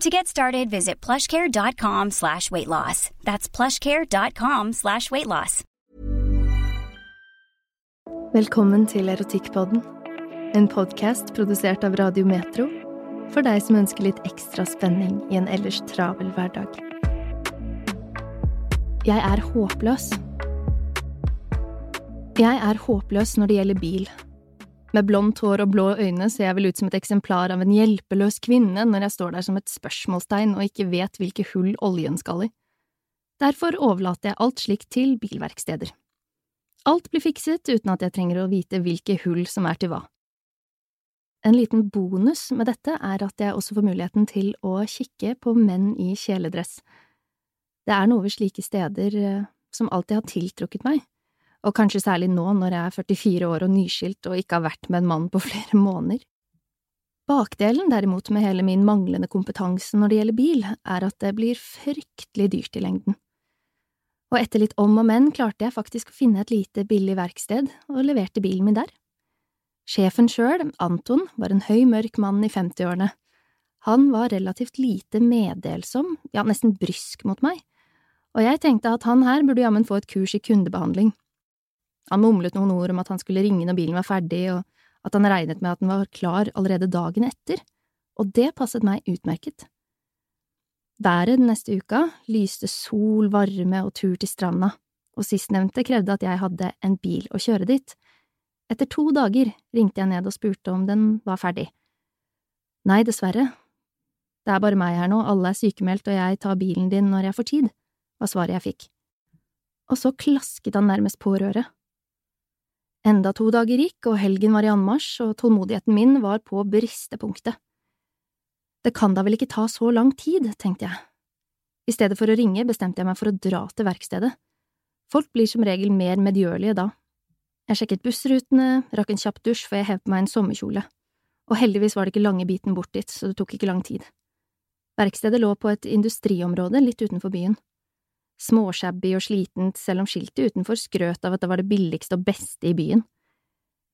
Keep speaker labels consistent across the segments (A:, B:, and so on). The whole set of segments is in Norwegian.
A: To get started, visit plushcare.com slash weight loss. That's plushcare.com slash weight loss.
B: Velkommen til Erotikkpodden, en podkast produsert av Radio Metro for deg som ønsker litt ekstra spenning i en ellers travel hverdag. Jeg er håpløs. Jeg er håpløs når det gjelder bil. Med blondt hår og blå øyne ser jeg vel ut som et eksemplar av en hjelpeløs kvinne når jeg står der som et spørsmålstegn og ikke vet hvilke hull oljen skal i. Derfor overlater jeg alt slikt til bilverksteder. Alt blir fikset uten at jeg trenger å vite hvilke hull som er til hva. En liten bonus med dette er at jeg også får muligheten til å kikke på menn i kjeledress. Det er noe ved slike steder eh, som alltid har tiltrukket meg, og kanskje særlig nå når jeg er 44 år og nyskilt og ikke har vært med en mann på flere måneder. Bakdelen, derimot, med hele min manglende kompetanse når det gjelder bil, er at det blir fryktelig dyrt i lengden. Og etter litt om og men klarte jeg faktisk å finne et lite, billig verksted og leverte bilen min der. Sjefen sjøl, Anton, var en høy, mørk mann i 50-årene. Han var relativt lite meddelsom, ja, nesten brysk mot meg, og jeg tenkte at han her burde jammen få et kurs i kundebehandling. Han mumlet noen ord om at han skulle ringe når bilen var ferdig, og at han regnet med at den var klar allerede dagen etter, og det passet meg utmerket. Været den neste uka lyste sol, varme og tur til stranda, og sistnevnte krevde at jeg hadde en bil å kjøre dit. Etter to dager ringte jeg ned og spurte om den var ferdig. Nei, dessverre. Det er bare meg her nå, alle er sykemeldt og jeg tar bilen din når jeg får tid, var svaret jeg fikk. Og så klasket han nærmest på røret. Enda to dager gikk, og helgen var i anmarsj, og tålmodigheten min var på bristepunktet. Det kan da vel ikke ta så lang tid, tenkte jeg. I stedet for å ringe bestemte jeg meg for å dra til verkstedet. Folk blir som regel mer medgjørlige da. Jeg sjekket bussrutene, rakk en kjapp dusj før jeg hev på meg en sommerkjole, og heldigvis var det ikke lange biten bort dit, så det tok ikke lang tid. Verkstedet lå på et industriområde litt utenfor byen. Småshabby og slitent selv om skiltet utenfor skrøt av at det var det billigste og beste i byen.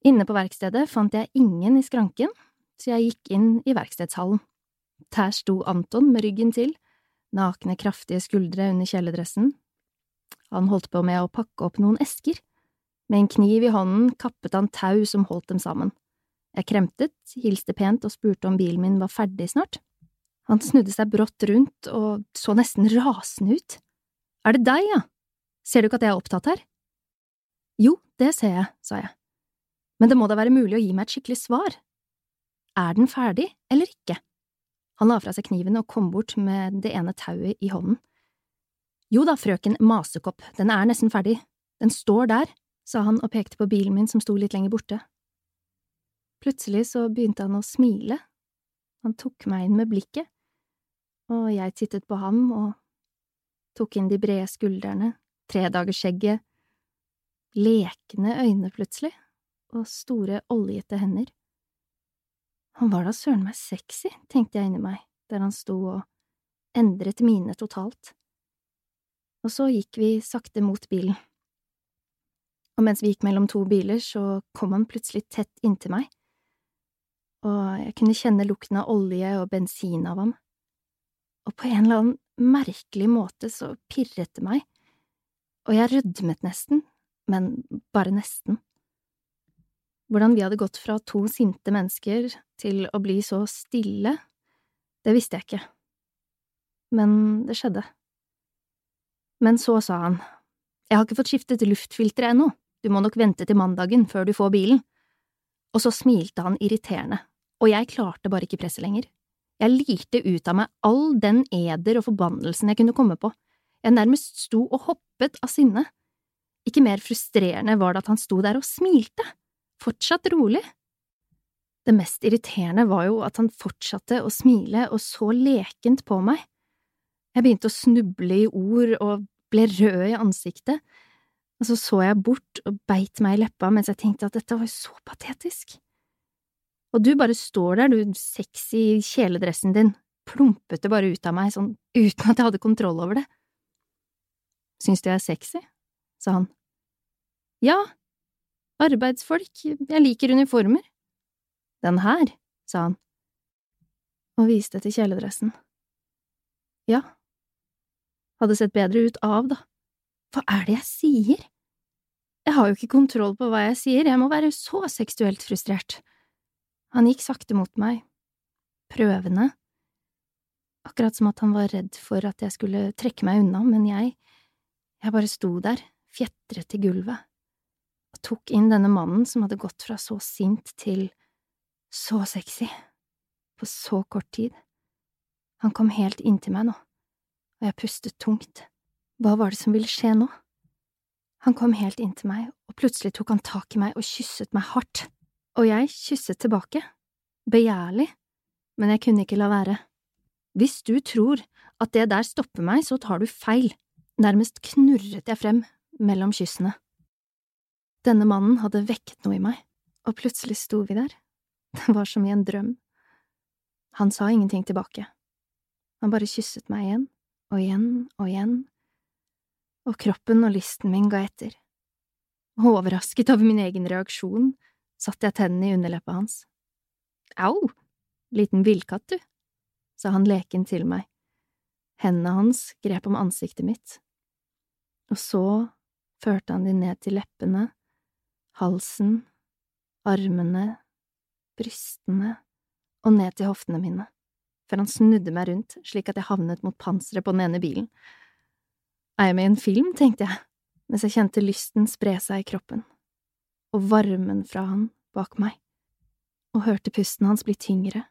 B: Inne på verkstedet fant jeg ingen i skranken, så jeg gikk inn i verkstedshallen. Der sto Anton med ryggen til, nakne, kraftige skuldre under kjeledressen. Han holdt på med å pakke opp noen esker. Med en kniv i hånden kappet han tau som holdt dem sammen. Jeg kremtet, hilste pent og spurte om bilen min var ferdig snart. Han snudde seg brått rundt og så nesten rasende ut. Er det deg, ja? Ser du ikke at jeg er opptatt her? Jo, det ser jeg, sa jeg. Men det må da være mulig å gi meg et skikkelig svar. Er den ferdig eller ikke? Han la fra seg kniven og kom bort med det ene tauet i hånden. Jo da, frøken Masekopp, den er nesten ferdig, den står der, sa han og pekte på bilen min som sto litt lenger borte. Plutselig så begynte han å smile, han tok meg inn med blikket, og jeg tittet på ham og tok inn de brede skuldrene, tredagersskjegget, lekende øyne plutselig, og store, oljete hender. Han var da søren meg sexy, tenkte jeg inni meg, der han sto og endret mine totalt. Og så gikk vi sakte mot bilen. og mens vi gikk mellom to biler, så kom han plutselig tett inntil meg, og jeg kunne kjenne lukten av olje og bensin av ham, og på en eller annen merkelig måte så pirret det meg, og jeg rødmet nesten, men bare nesten. Hvordan vi hadde gått fra to sinte mennesker til å bli så stille, det visste jeg ikke, men det skjedde. Men så sa han, jeg har ikke fått skiftet luftfilteret ennå, du må nok vente til mandagen før du får bilen. Og så smilte han irriterende, og jeg klarte bare ikke presset lenger. Jeg lirte ut av meg all den eder og forbannelsen jeg kunne komme på, jeg nærmest sto og hoppet av sinne. Ikke mer frustrerende var det at han sto der og smilte, fortsatt rolig. Det mest irriterende var jo at han fortsatte å smile og så lekent på meg. Jeg begynte å snuble i ord og ble rød i ansiktet, og så så jeg bort og beit meg i leppa mens jeg tenkte at dette var så patetisk. Og du bare står der, du sexy kjeledressen din, plumpet det bare ut av meg, sånn uten at jeg hadde kontroll over det. Syns du jeg er sexy? sa han. Ja, arbeidsfolk, jeg liker uniformer. Den her, sa han, og viste til kjeledressen. Ja, hadde sett bedre ut av, da. Hva er det jeg sier? Jeg har jo ikke kontroll på hva jeg sier, jeg må være så seksuelt frustrert. Han gikk sakte mot meg, prøvende, akkurat som at han var redd for at jeg skulle trekke meg unna, men jeg, jeg bare sto der, fjetret i gulvet, og tok inn denne mannen som hadde gått fra så sint til så sexy, på så kort tid. Han kom helt inntil meg nå, og jeg pustet tungt. Hva var det som ville skje nå? Han kom helt inntil meg, og plutselig tok han tak i meg og kysset meg hardt, og jeg kysset tilbake, begjærlig, men jeg kunne ikke la være. Hvis du tror at det der stopper meg, så tar du feil, nærmest knurret jeg frem mellom kyssene. Denne mannen hadde vekket noe i meg, og plutselig sto vi der, det var som i en drøm. Han sa ingenting tilbake, han bare kysset meg igjen og igjen og igjen og kroppen og lysten min ga etter. Overrasket over min egen reaksjon satte jeg tennene i underleppa hans. Au, liten villkatt, du, sa han leken til meg. Hendene hans grep om ansiktet mitt, og så førte han de ned til leppene, halsen, armene, brystene og ned til hoftene mine, før han snudde meg rundt slik at jeg havnet mot panseret på den ene bilen. Er jeg med i en film, tenkte jeg, mens jeg kjente lysten spre seg i kroppen, og varmen fra han bak meg, og hørte pusten hans bli tyngre,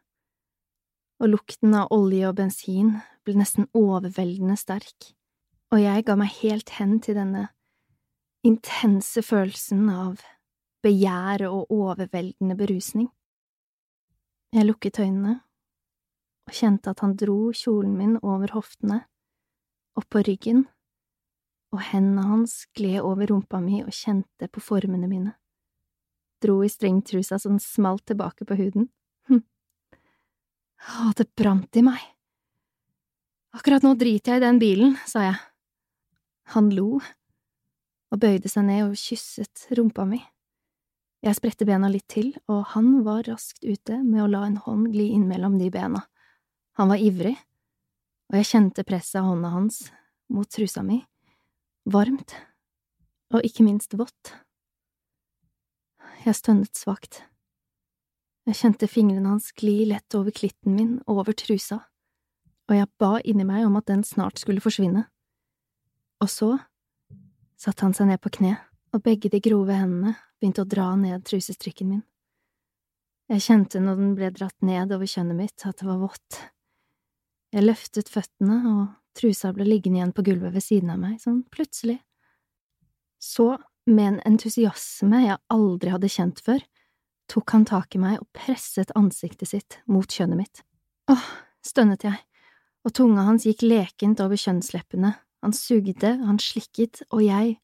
B: og lukten av olje og bensin ble nesten overveldende sterk, og jeg ga meg helt hen til denne intense følelsen av begjær og overveldende berusning. Jeg lukket øynene og kjente at han dro kjolen min over hoftene, opp på ryggen og hendene hans gled over rumpa mi og kjente på formene mine. Dro i strengtrusa som smalt tilbake på huden. Hm. Å, det brant i meg. Akkurat nå driter jeg i den bilen, sa jeg. Han lo og bøyde seg ned og kysset rumpa mi. Jeg spredte bena litt til, og han var raskt ute med å la en hånd gli inn mellom de bena. Han var ivrig, og jeg kjente presset av hånda hans mot trusa mi varmt, og ikke minst vått. Jeg stønnet svakt. Jeg kjente fingrene hans gli lett over klitten min og over trusa, og jeg ba inni meg om at den snart skulle forsvinne. Og så satte han seg ned på kne, og begge de grove hendene begynte å dra ned trusestrikken min. Jeg kjente når den ble dratt ned over kjønnet mitt, at det var vått. Jeg løftet føttene og Trusa ble liggende igjen på gulvet ved siden av meg, sånn plutselig. Så, med en entusiasme jeg aldri hadde kjent før, tok han tak i meg og presset ansiktet sitt mot kjønnet mitt. Åh, stønnet jeg, og tunga hans gikk lekent over kjønnsleppene, han sugde, han slikket, og jeg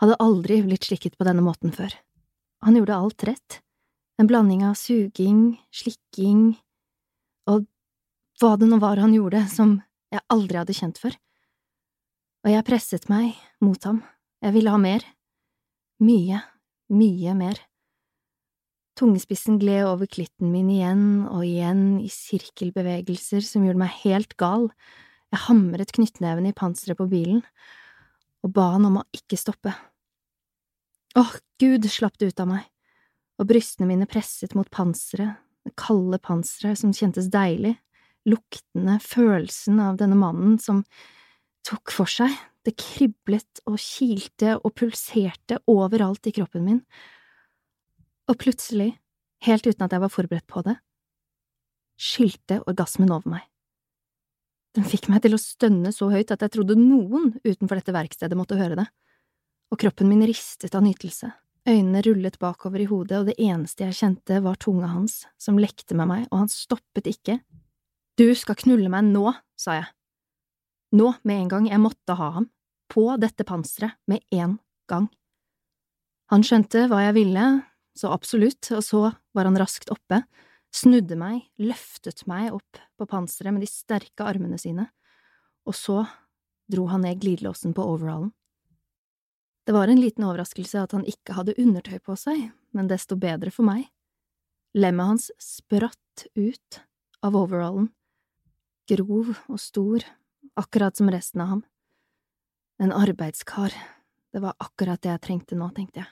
B: hadde aldri blitt slikket på denne måten før. Han gjorde alt rett, en blanding av suging, slikking og hva det nå var han gjorde som jeg aldri hadde kjent før. Og jeg presset meg mot ham, jeg ville ha mer, Mye, mye mer. Tungespissen gled over klitten min igjen og igjen i sirkelbevegelser som gjorde meg helt gal. Jeg hamret knyttneven i panseret på bilen og ba han om å ikke stoppe. Åh, Gud, slapp det ut av meg, og brystene mine presset mot panseret, det kalde panseret som kjentes deilig, luktende følelsen av denne mannen som tok for seg, det kriblet og kilte og pulserte overalt i kroppen min, og plutselig, helt uten at jeg var forberedt på det, skylte orgasmen over meg. Den fikk meg til å stønne så høyt at jeg trodde noen utenfor dette verkstedet måtte høre det, og kroppen min ristet av nytelse. Øynene rullet bakover i hodet, og det eneste jeg kjente var tunga hans, som lekte med meg, og han stoppet ikke. Du skal knulle meg nå, sa jeg. Nå, med en gang, jeg måtte ha ham, på dette panseret, med en gang. Han skjønte hva jeg ville, så absolutt, og så var han raskt oppe, snudde meg, løftet meg opp på panseret med de sterke armene sine, og så dro han ned glidelåsen på overallen. Det var en liten overraskelse at han ikke hadde undertøy på seg, men desto bedre for meg. Lemmet hans spratt ut av overallen, grov og stor, akkurat som resten av ham. En arbeidskar, det var akkurat det jeg trengte nå, tenkte jeg.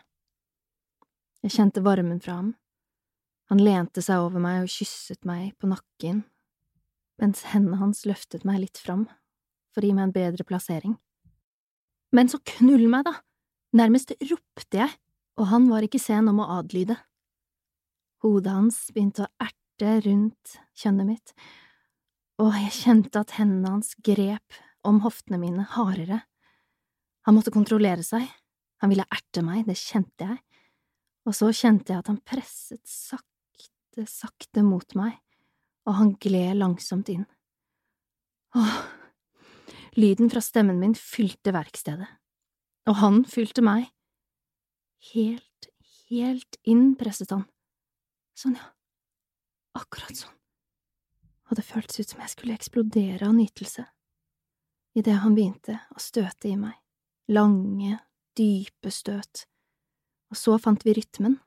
B: Jeg kjente varmen fra ham. Han lente seg over meg og kysset meg på nakken, mens hendene hans løftet meg litt fram for å gi meg en bedre plassering. Men så knull meg, da! Nærmest ropte jeg, og han var ikke sen om å adlyde. Hodet hans begynte å erte rundt kjønnet mitt, og jeg kjente at hendene hans grep om hoftene mine hardere. Han måtte kontrollere seg, han ville erte meg, det kjente jeg, og så kjente jeg at han presset sakte, sakte mot meg, og han gled langsomt inn. Åh, lyden fra stemmen min fylte verkstedet og han fylte meg. Helt, helt inn presset han. Sånn, ja, akkurat sånn. Og det føltes ut som jeg skulle eksplodere av nytelse. Idet han begynte å støte i meg, lange, dype støt. Og så fant vi rytmen,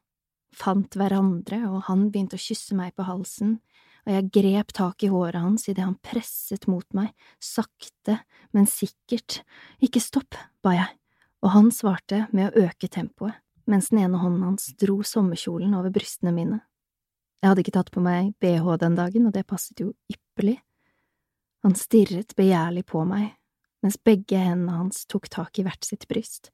B: fant hverandre, og han begynte å kysse meg på halsen, og jeg grep tak i håret hans idet han presset mot meg, sakte, men sikkert. Ikke stopp, ba jeg og han svarte med å øke tempoet, mens den ene hånden hans dro sommerkjolen over brystene mine. Jeg hadde ikke tatt på meg bh den dagen, og det passet jo ypperlig. Han stirret begjærlig på meg, mens begge hendene hans tok tak i hvert sitt bryst,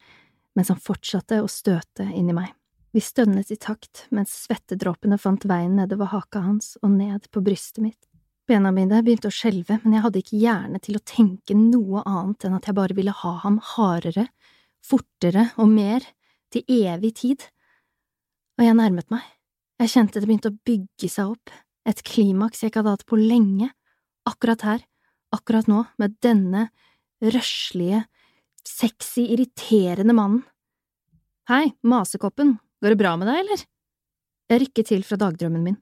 B: mens han fortsatte å støte inni meg. Vi stønnet i takt mens svettedråpene fant veien nedover haka hans og ned på brystet mitt. Bena mine begynte å skjelve, men jeg hadde ikke hjerne til å tenke noe annet enn at jeg bare ville ha ham hardere fortere og mer, til evig tid, og jeg nærmet meg. Jeg kjente det begynte å bygge seg opp, et klimaks jeg ikke hadde hatt på lenge, akkurat her, akkurat nå, med denne røslige, sexy, irriterende mannen. Hei, masekoppen, går det bra med deg, eller? Jeg rykket til fra dagdrømmen min.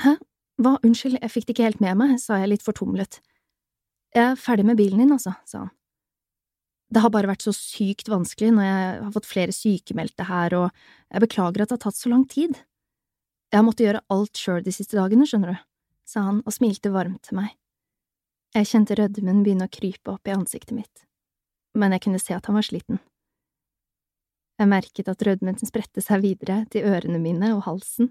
B: Hæ, hva, unnskyld, jeg fikk det ikke helt med meg, sa jeg litt fortumlet. Jeg er ferdig med bilen din, altså, sa han. Det har bare vært så sykt vanskelig når jeg har fått flere sykemeldte her, og jeg beklager at det har tatt så lang tid. Jeg har måttet gjøre alt sjøl de siste dagene, skjønner du, sa han og smilte varmt til meg. Jeg kjente rødmen begynne å krype opp i ansiktet mitt, men jeg kunne se at han var sliten. Jeg merket at rødmen spredte seg videre til ørene mine og halsen,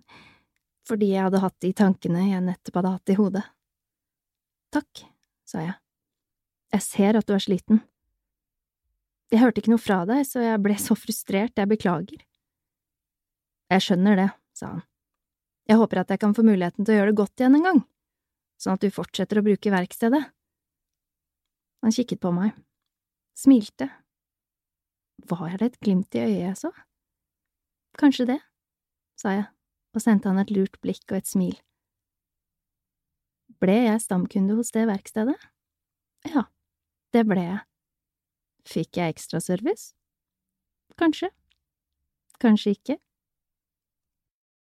B: fordi jeg hadde hatt de tankene jeg nettopp hadde hatt i hodet. Takk, sa jeg. Jeg ser at du er sliten. Jeg hørte ikke noe fra deg, så jeg ble så frustrert, jeg beklager. Jeg skjønner det, sa han. Jeg håper at jeg kan få muligheten til å gjøre det godt igjen en gang, sånn at du fortsetter å bruke verkstedet. Han kikket på meg, smilte. Var det et glimt i øyet jeg så? Kanskje det, sa jeg og sendte han et lurt blikk og et smil. Ble jeg stamkunde hos det verkstedet? Ja, det ble jeg. Fikk jeg ekstraservice? Kanskje. Kanskje ikke.